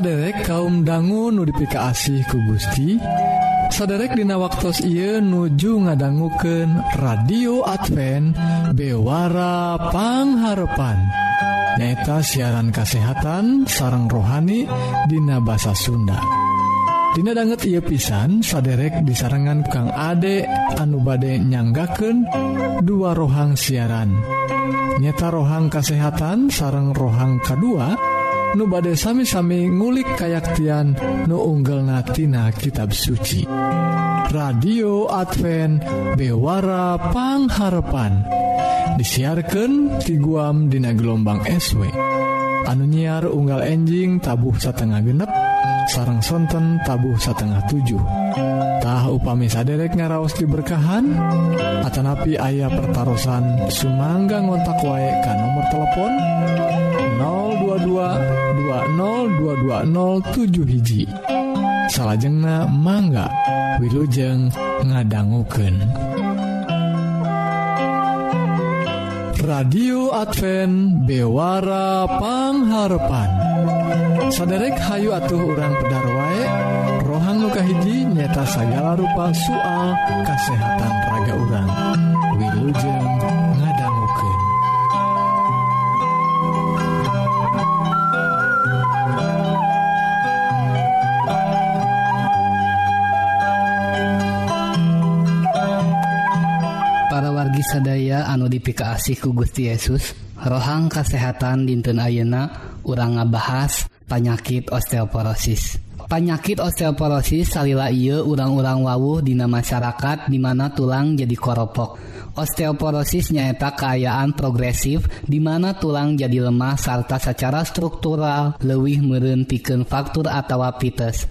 saderek kaum dangu nudipika asih ku Gusti. Saderek dina waktu Ieu nuju ngadangguken radio Advent bewarapangharpan neta siaran kasehatan sarang rohani Dina bahasa Sunda. Dina banget ia pisan saderek disarengan Kang Ade anu bade nyanggaken dua rohang siaran. Nyeta rohang kasehatan sarang rohang kedua nu badai sami-sami ngulik kayaktian nu unggel natina kitab suci. Radio Advent bewarapangharpan disiarkan ti guam dina gelombang SW anu nyiar unggal enjing tabuh satengah genep sarang sonten tabuh satengah 7tah upami saderek ngaraos diberkahan Atanapi ayah pertaran Sumangga ngontak wae ka nomor telepon 022202207 hiji. Salahjengna mangga Wilujeng ngadangguken radio Advent bewarapangharpan saderek Hayu atuh urang pedar wae rohang lukahiji nyata segala rupa soal kesehatan raga urang. Wilujeng Sadaya anu dipikaasi ku Gusti Yesus rohang kesehatan dinten Ayeuna urang ngabahas panyakit osteoporosis. Panyakit osteoporosis salila ia urang-urang wawuh dina masyarakat di mana tulang jadi koropok. Osteoporosis nyaeta keayaan progresif di mana tulang jadi lemah sarta secara struktural lewih merentiken faktur atau pites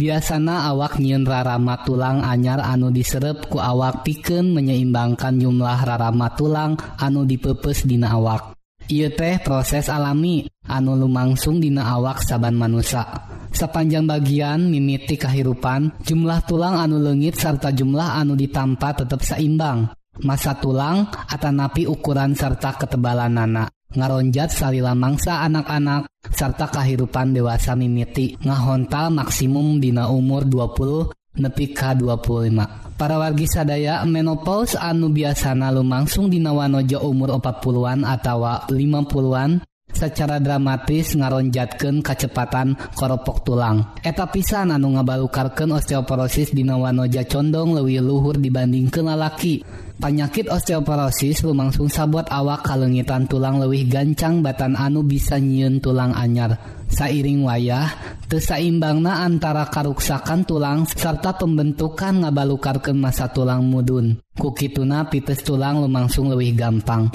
biasanya awak nyiin rarama tulang anyar anu diserep ku awak piken menyeimbangkan jumlah rarama tulang anu dipepes dina awak. Iye teh proses alami anu lumangsung dina awak saban manusia sepanjang bagian mimiti kehidupan jumlah tulang anu lengit serta jumlah anu ditampa tetap seimbang. Masa tulang atau napi ukuran serta ketebalan anak ngaronjat salila mangsa anak-anak serta kehidupan dewasa mimiti. Ngahontal maksimum dina umur 20 nepi ka 25 para wargi sadaya menopause anu biasana lumangsung dina wanoja umur 40an atau 50an secara dramatis ngaronjatkan kecepatan koropok tulang. Eta pisan anu ngabalukarkan osteoporosis dinawanoja condong leuwih luhur dibandingkeun lalaki. Panyakit osteoporosis lumangsung sabot awak kalengitan tulang lewih gancang batan anu bisa nyiun tulang anyar. Sairing wayah tesaimbangna antara karuksakan tulang serta pembentukan ngabalukarkan masa tulang mudun. Kukituna pites tulang lumangsung lewih gampang.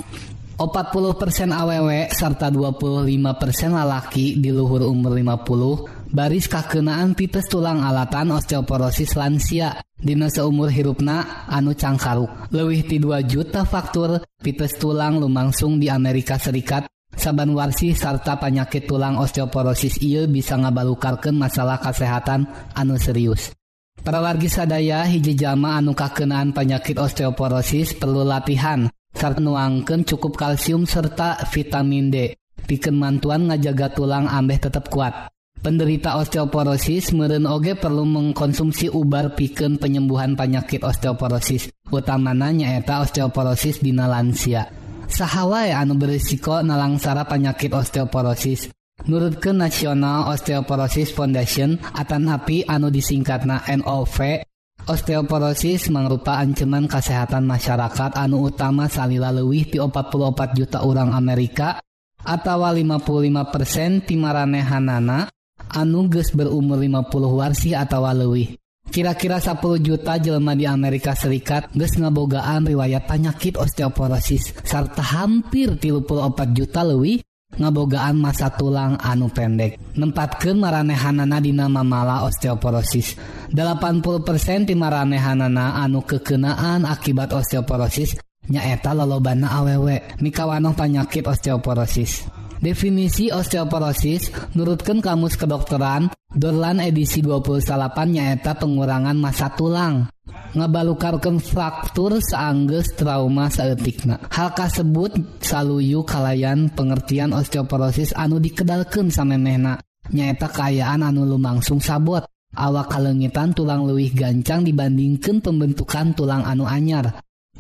40% aweW serta 25% lalaki di luhur umur 50 baris kakenaan tipes tulang alatan osteoporosis lansia. Dina seumur hirupna anu cangkaruk. Lewih ti 2 juta faktur tipes tulang lumangsung di Amerika Serikat. Saban warsi sarta panyakit tulang osteoporosis ia bisa ngabalukarkan masalah kesehatan anu serius. Para wargi sadaya hiji jama anu kakenaan penyakit osteoporosis perlu latihan. saat nuangken cukup kalsium serta vitamin D. Piken mantuan ngajaga tulang ambeh tetap kuat. Penderita osteoporosis meren oge perlu mengkonsumsi ubar piken penyembuhan penyakit osteoporosis utamana nyaeta osteoporosis dina lansia. Sahawai anu berisiko nalangsara penyakit osteoporosis. Menurut ke nasional osteoporosis Foundation Atan api anu disingkatna NOV Osteoporosis mangrupa ancaman kesehatan masyarakat anu utama salila lewih ti 44 juta orang Amerika atau 55 persen anu anuges berumur 50 warsi atau leuwih. Kira-kira 10 juta jelma di Amerika Serikat ges ngabogaan riwayat penyakit osteoporosis serta hampir 34 juta leuwih ngabogaan masa tulang anu pendek. Nempatkan maranehanana dina mamala osteoporosis. 80% di maranehanana anu kekenaan akibat osteoporosis nyaeta lolobana awewek mikawanoh panyakit osteoporosis. Definisi osteoporosis nurutkan Kamus Kedokteran Dorlan edisi 28 nyaeta pengurangan masa tulang. Ngebalukarkan fraktur seangges trauma saeutikna. Hal kasebut saluyu kalayan pengertian osteoporosis anu dikedalkan samemehna. Nyaeta kaayaan anu lumangsung sabot. Awak kalengitan tulang luwih gancang dibandingkan pembentukan tulang anu anyar.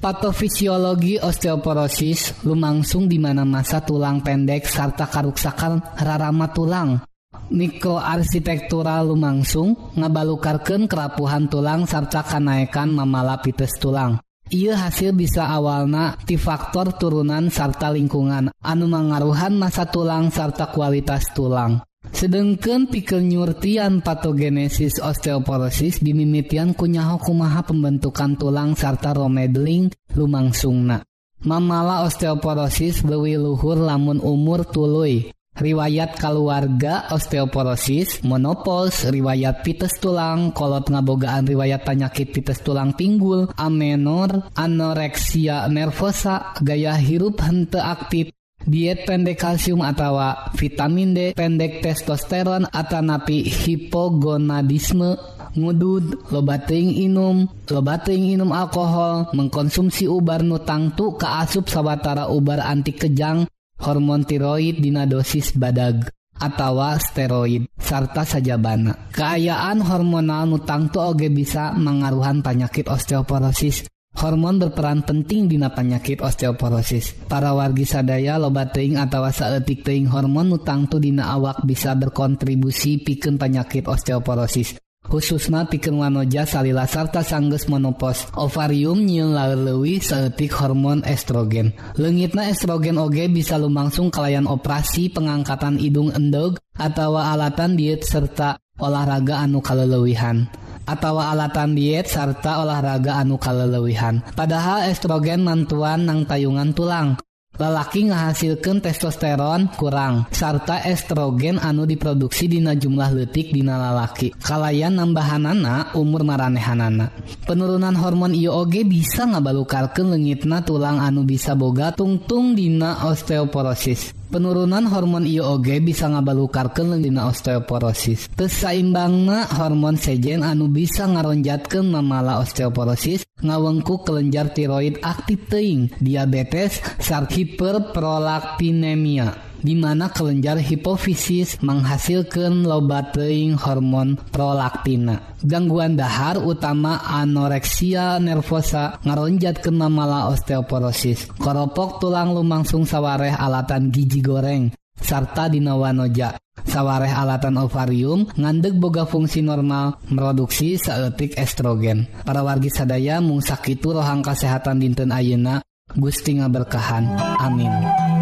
Patofisiologi osteoporosis lumangsung di mana masa tulang pendek serta karuksakan rarama tulang. Mikroarsitektural lumangsung ngabalukarkan kerapuhan tulang serta kenaikan mamala pites tulang. Ia hasil bisa awalna di faktor turunan serta lingkungan anu mangaruhan masa tulang serta kualitas tulang. sedangkan pikel nyurtian patogenesis osteoporosis dimimitian kunyaho kumaha pembentukan tulang sarta romedling lumangsungna. Mamala osteoporosis bewi luhur lamun umur tuluy. Riwayat keluarga osteoporosis monopols riwayat pites tulang kolot ngabogaan riwayat penyakit pites tulang pinggul amenor anoreksia nervosa gaya hirup hente aktif diet pendek kalsium atawa vitamin D pendek testosteron Atanapi hipogonadisme. Ngudud lobating inum lobating inum alkohol mengkonsumsi ubar nutangtu keasup sawwatara ubar anti kejang hormon tiroid dina dosis badag atawa steroid sarta sajabana. Keayaan hormonal nutangtu oge bisa mengaruhan penyakit osteoporosis. hormon berperan penting dina penyakit osteoporosis. Para wargi sadaya lobat teing atau saeutik teing hormon nutangtu dina awak bisa berkontribusi pikeun penyakit osteoporosis. Khususnya piken wanoja salila sarta sangges monopos. Ovarium nyiun lalelewi seetik hormon estrogen. Lengitna estrogen oge bisa lumangsung kelayan operasi pengangkatan hidung endog atau alatan diet serta olahraga anu kalelewihan atau alatan diet serta olahraga anu kalelewihan padahal estrogen mantuan nang tayungan tulang. Lelaki ngahasilkan testosteron kurang sarta estrogen anu diproduksi dina jumlah letik dina lalaki. Kalayan nambahan anak, umur maranehanana. Penurunan hormon IOG bisa ngabalukarkan lengitna tulang anu bisa boga tungtung dina osteoporosis. penurunan hormon IOG bisa ngabalukarkan dina osteoporosis. Kesaimbangna hormon sejen anu bisa ngaronjatkan mamala osteoporosis ngawengku kelenjar tiroid aktif teing diabetes sar hiperprolaktinemia dimana kelenjar hipofisis menghasilkan lobateing hormon prolaktina. Gangguan dahar utama anoreksia nervosa ngaronjat ke mamala osteoporosis. Koropok tulang lumangsung sawareh alatan gigi goreng sarta dinawanoja sawareh alatan ovarium ngandeg boga fungsi normal produksi seetik estrogen. Para wargi sadaya mung sakitu rohang kesehatan dinten ayeuna Gusti ngaberkahan. Amin.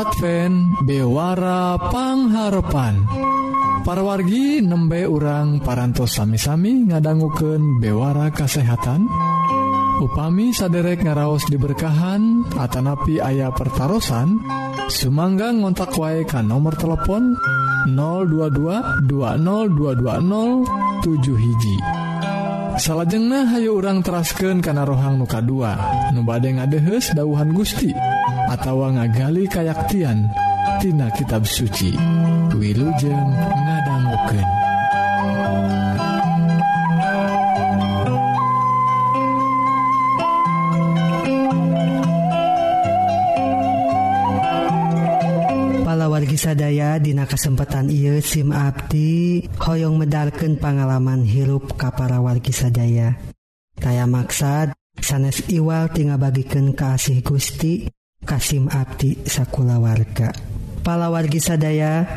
Advent bewarapangharpan parwargi nembe urang parantos sami-sami ngadangguken bewara kasehatan. Upami saderek ngaraos diberkahan Atanapi ayah pertaran Sumangga ngontak wae ka nomor telepon 022 20220 hiji. Salajengnah Hayu urang terasken kana rohang muka 2 nubade ngadehes dauhan Gusti. Atawa ngagali kayaktian Tina kitab suci. Wiujeng ngadangguken sadaya dina kesempatan ieu sim abdi hoyong medalkeun pengalaman hirup ka para wargi sadaya. Kaya maksad sanes iwal tinggal bagikeun kasih Gusti Asim Abdi sakulawarga. Palawargi sadaya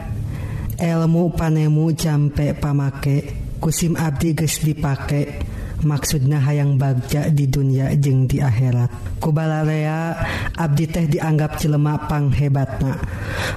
elmu panemu campe pamake kusim Abdi guys dipakai maksudnya hayang bagja di dunia jeung di akhirat. Kubalarea Abdi teh dianggap cilemapang hebatna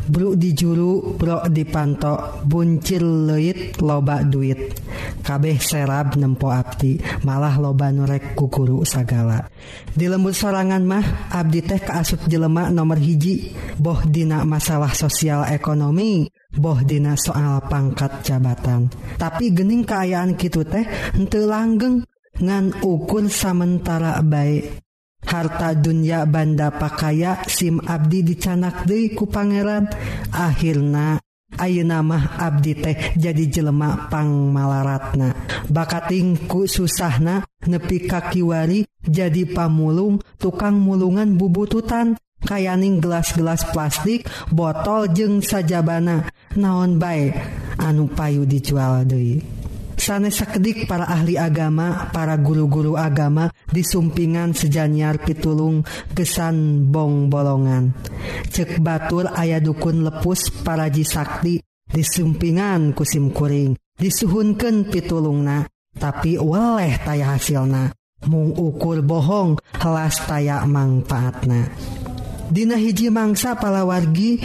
Bru dijuru Bro dipantok buncil leit loba duit. Kabeh serab nempo Abdi malah loba nurek kukuru sagala. Di lembut sorangan mah Abdi teh keasup jelemak nomor hiji. Bohdina masalah sosial ekonomi boh dina soal pangkat jabatan. Tapi gening keayaan gitu teh ente langgeng. ngan ukur sementara baik harta dunya banda pakaya SIM Abdi dicanak Deku Pangeran. Akhirnya Ayeuna mah Abdi teh jadi jelemak pang malaratna bakatingku susahna nepi kakiwari jadi pamulung tukang mulungan bubututan. Kayaning gelas-gelas plastik botol jeng sajabana. Naon baik anu payu dijual Dewi sanesakedik para ahli agama para guru-guru agama disumpingan sejanyar pitulung kesan bong bolongan. Cek batur ayah dukun lepus para Sakti disumpingan kusimkuring disuhunken pitulungna. Tapi waleh taya hasilna mung ukur bohong helas taya manfaatna. Dina hiji mangsa palawargi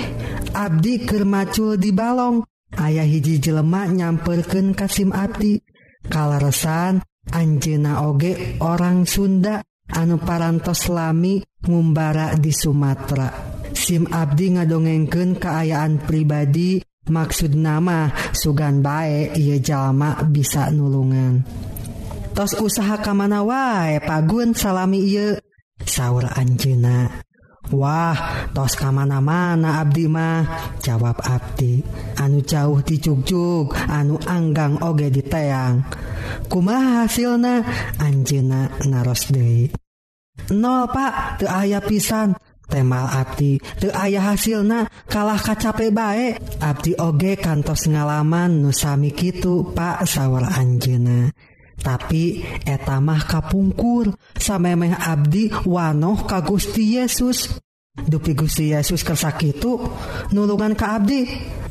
Abdi Kermacul di Balong ayah hiji jelemak nyamperken Kasim Abdi. Kalaresan Anjena oge orang Sunda anu parantos lami ngumbara di Sumatera. SIM Abdi ngadongengken keayaan pribadi maksud nama sugan baik ia jalma bisa nulungan. Tos usaha kamana wae pagun salami ieu? Sahur Anjena Wah tos ka mana-mana Abdimah jawab Abdi anu jauh dicugcug anu Anggang oge diteang kuma hasilna? Anjena naros De No Pak the aya pisan. Temal Abdi the ayah hasilna kalah kacape baik Abdi oge kantos ngalaman nusami Kitu Pak sawwar Anjena. tapi etamah kapungkur. Samemeh Abdi wanoh ka Gusti Yesus. Dupi Gusti Yesus kesakitu nulungan ke Abdi.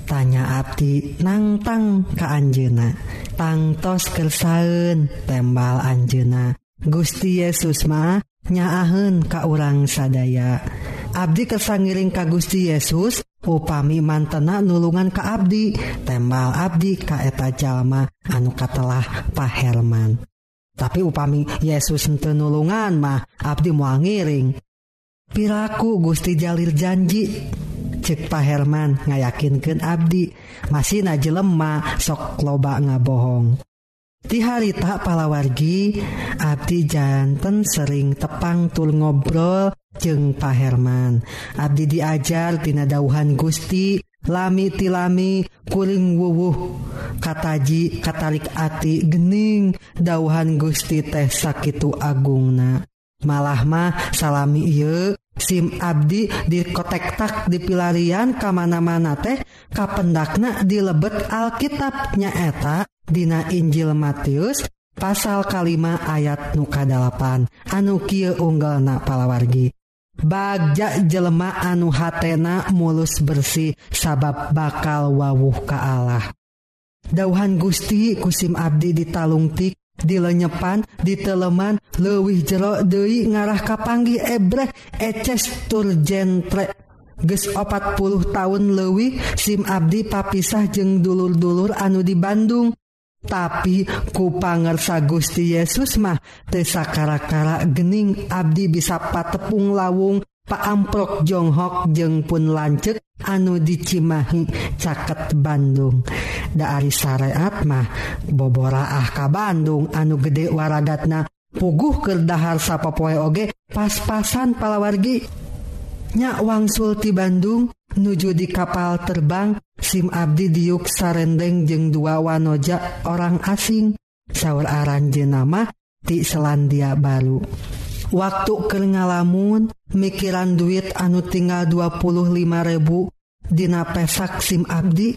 Tanya Abdi nangtang ke Anjena tangtos kersaun tembal Anjena Gusti Yesus mah nyaahen ka urang sadaya. Abdi kesangiring ka Gusti Yesus upami mantena nulungan ka Abdi tembal Abdi kaeta jalma anu katelah paherman. Tapi upami Yesus tenulungan mah Abdi mua ngiring. Piraku Gusti Jalir janji cek paherman ngayakinkan Abdi masih na jelemah sok loba ngabohong. Di hari tak palawargi Abdi jantan sering tepang tul ngobrol jeng Pak Herman. Abdi diajar tina Gusti lami tilami kuring wuwuh. Kataji katalik ati gening. Dauhan Gusti teh sakitu Agungna. Malah mah salami ye SIM Abdi dikotektak dipilarian kamana-mana teh kapendakna dilebet Alkitabnya eta Dina Injil Matius pasal kalima ayat nukadalapan anu Ky unggal na palawargi. Bagja jelema anu hatena mulus bersih sabab bakal wawuh ka Allah. Dauhan Gusti kusim Abdi ditalungtik, dilenyepan, diteleman, lewih jero Dewi ngarah kapanggi ebrek eces turjentre. Ges 40 tahun lewi Sim Abdi papisah jeng dulur-dulur anu di Bandung tapi kupangersa Gusti Yesus mah tesakara-kara gening Abdi bisa patepung lawung paamprok Jonghok jeung pun lancek anu dicimahi caket Bandung. Dari syariat mah boboraah ka Bandung anu gede waragatna puguh kedahar sapopoe oge pas-pasan palawargi. Nya wangsul ti Bandung nuju di kapal terbang SIM Abdi Diuk Sarendeng jeung dua wanoja orang asing. Sawur aran jenama di Selandia Baru. Waktu ke ngalamun mikiran duit anu tinggal 25.000 Dina pesak SIM Abdi.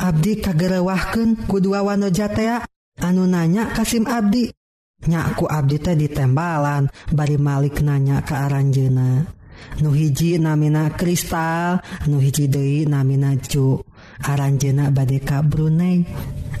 Abdi kagerewahken kedua wanojatea anu nanya Kasim Abdi. Nyaku Abdi teh ditembalan bari Malik nanya ke Aranjena nu hiji namina kristal nu hiji Dei namina cu Aranjena badeka Brunei.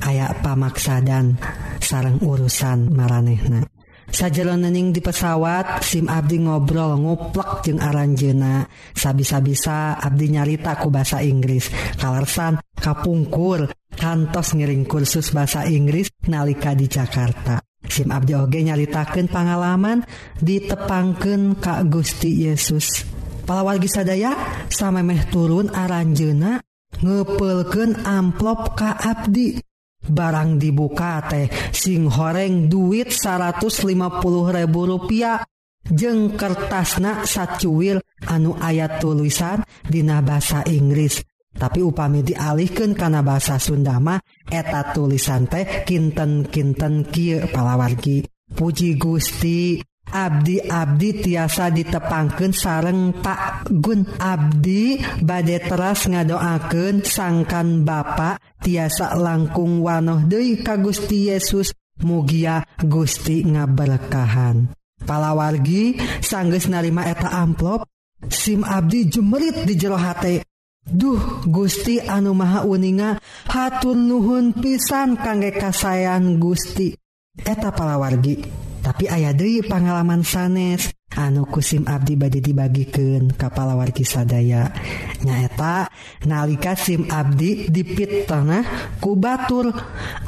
Aya pamaksadan sarang urusan maranehna. Sajaroning di pesawat SIM Abdi ngobrol nguplek jeung Aranjena sabi-sabisa Abdi nyarita ku bahasa Inggris. Kalarsan kapungkur kantos ngiring kursus bahasa Inggris nalika di Jakarta. Sim Abdi oge nyaritakan pengalaman ditepangken Kak Gusti Yesus. Palawar sadaya sama meh turun aranjena ngepelken amplop Ka Abdi. Barang dibuka teh sing horeng duit 150.000 rupiah. Jeng kertasnak sacuwil anu ayat tulisan Dina bahasa Inggris. tapi upami dialihkan karena bahasa Sundama eta tulisan teh kinten-kinten ki palawargi. Puji Gusti Abdi Abdi tiasa ditepangken sareng Pak Gun. Abdi badai teras ngadoaken sangkan Bapak tiasa langkung wanoh Dei ka Gusti Yesus mugia Gusti ngaberkahan. Palawargi sangges narima eta amplop SIM Abdi jumerit di jerohati Duh Gusti anu Maha uninga hatun Nuhun pisan kangge kasayan Gusti. Eta palawargi tapi ayadri pengalaman sanes. Anu kusim Abdi bad dibagiken kapalawargi sadaya. Nyaeta nalika SIM Abdi dipit tanah kubatur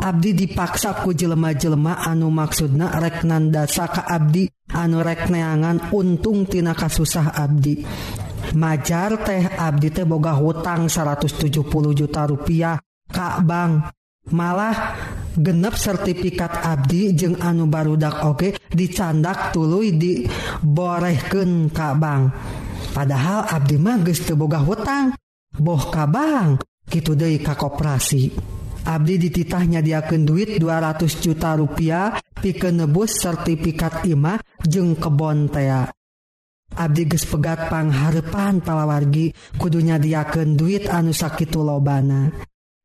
Abdi dipaksa ku jelema-jelma anu maksudna reknanda Saka Abdi. Anu rekneangan untungtinana kasusah Abdi. majar teh Abdi teh boga hutang 170 juta rupiah. Kak Bang malah genep sertifikat Abdi jeung anu barudak oge dicandak tulu diborehken Ka Bang. Padahal Abdi magis teboga hutang. Boh Kabang gitu De Ka koperasi. Abdi dititahnya diaken duit 200 juta rupiah pikenebus sertifikat Imah jeung kebontea Abdi gespegakpang harepan palawargi kudunya diaken duit anu sakit lobana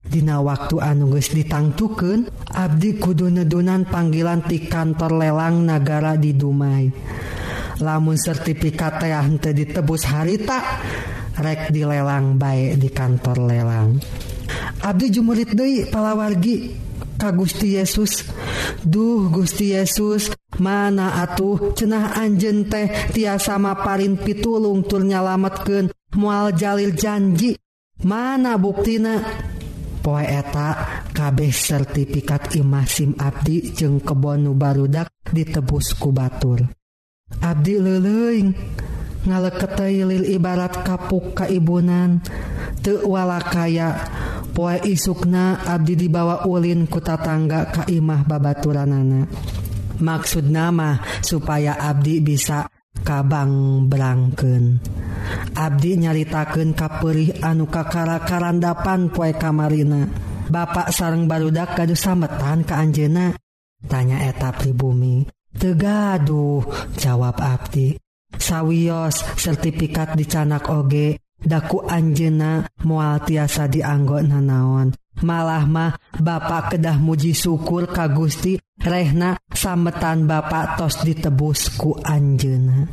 Dina waktu anuges ditangtuken Abdi kudu nedunan panggilan ti kantor lelang negara di Dumai. Lamun sertifikat teh henteu ditebus harita rek dilelang baik di kantor lelang. Abdi jumurit Dei palawargi. ka Gusti Yesus. Duh Gusti Yesus mana atuh? Cenah Anjen teh tiasa maparin pitulung tur nyalametkeun mual Jalil janji. Mana buktina? Poe eta kabeh sertifikat Imasim Abdi jeung kebonu barudak ditebus ku Batur. Abdi leuleuing ngaleket lil ibarat kapuk kaibunan tewala kaya poe isukna Abdi dibawa Ulin kutatangga Kaimah babaturanana. Maksud nama supaya Abdi bisa kabang berangken Abdi nyaritaken kapuri anu kakara karandapan poe kamarina. Bapak sarang barudak gaduh sametan ke Anjena tanya eta pribumi. Tegaduh jawab Abdi. Sawwiyos sertifikat dicanak oge. daku Anjena mual tiasa dianggo nanaon malah mah Bapak kedah muji syukur ka Gusti Rehna sametan Bapak tos ditebusku Anjena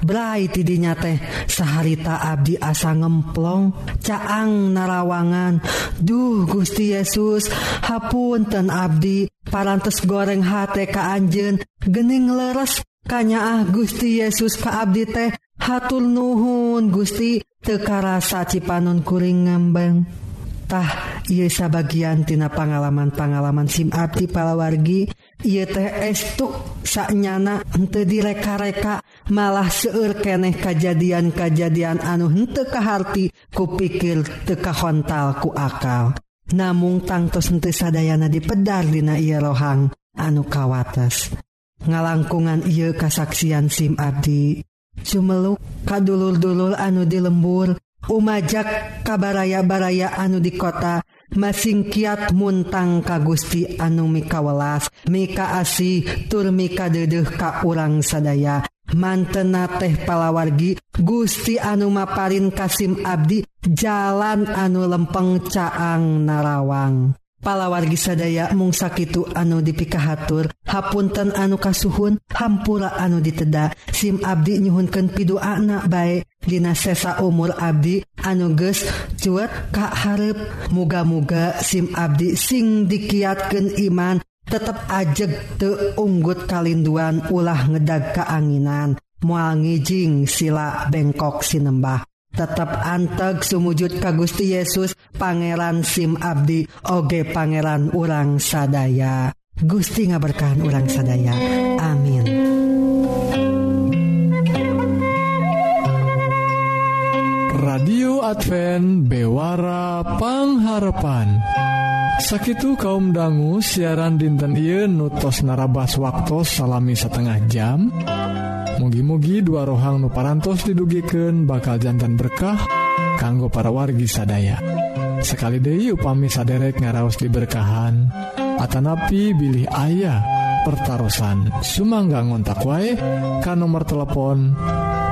Brai tidinya teh seharita Abdi asa ngemplong caang narawangan. Duh Gusti Yesus hapunten Abdi parantes goreng hate ka Anjen gening leres kanya ah Gusti Yesus ka Abdi teh Hatul Nuhun Gusti tekarasa Cipanonkuring ngembangtah ia bagiantina pengalaman-pengalaman SIM Abdi palawargi ia estu saknyana ente direka-reka malah seueur keneh kejadian-kajadian anu hente kahati kupikir tekahontal ku akal. Namung tangtos ente sadayana dipedar dina ia rohang anu kawates. Ngalangkungan ia kasaksian SIM Abdi Cumeluk kadulur-dulur anu di lembur, Umajak kabaraya-baraya anu di kota, masing kiat muntang ka Gusti anu mikawelas, Mika asih tur mika dedeh ka urang sadaya. Mantena teh palawargi Gusti anu maparin Kasim Abdi, jalan anu lempeng caang Narawang. palawargi sadaya mungsakitu anu dipikahatur. Hapunten anu kasuhun hampura anu diteda. SIM Abdi nyhunken pidu anak baik Dina sesa umur Abdi anuges cuat Ka Harep muga-muga SIM Abdi sing dikiatkan iman tetap ajeg te unggut kalinduan ulah ngedag keanginan mual ngijing sila bengkok sinembah. Tetap anteg sumujud ka Gusti Yesus Pangeran SIM Abdi. Oge Pangeran urang sadaya. Gusti nga berkahan urang sadaya. Amin. Radio Advance bewarapangharpan Sakitu kaum dangu siaran dinten I nutos narabas waktu salami setengah jam mugi-mugi dua rohang nuparantos didugiken bakal jantan berkah kanggo para wargi sadaya. Sekali Dehi upami saderek ngaraos diberkahan Atanapi bilih ayah pertaran Sumangga ngontak wae kan nomor telepon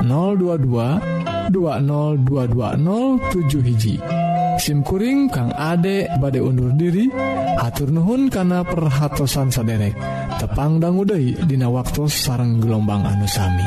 022 20220 hiji. SIMkuring Kang Ade bade undur diri hatur Nuhun kana perhatsan saderek. tepangdang Uday Dina waktu sarang gelombang anusami.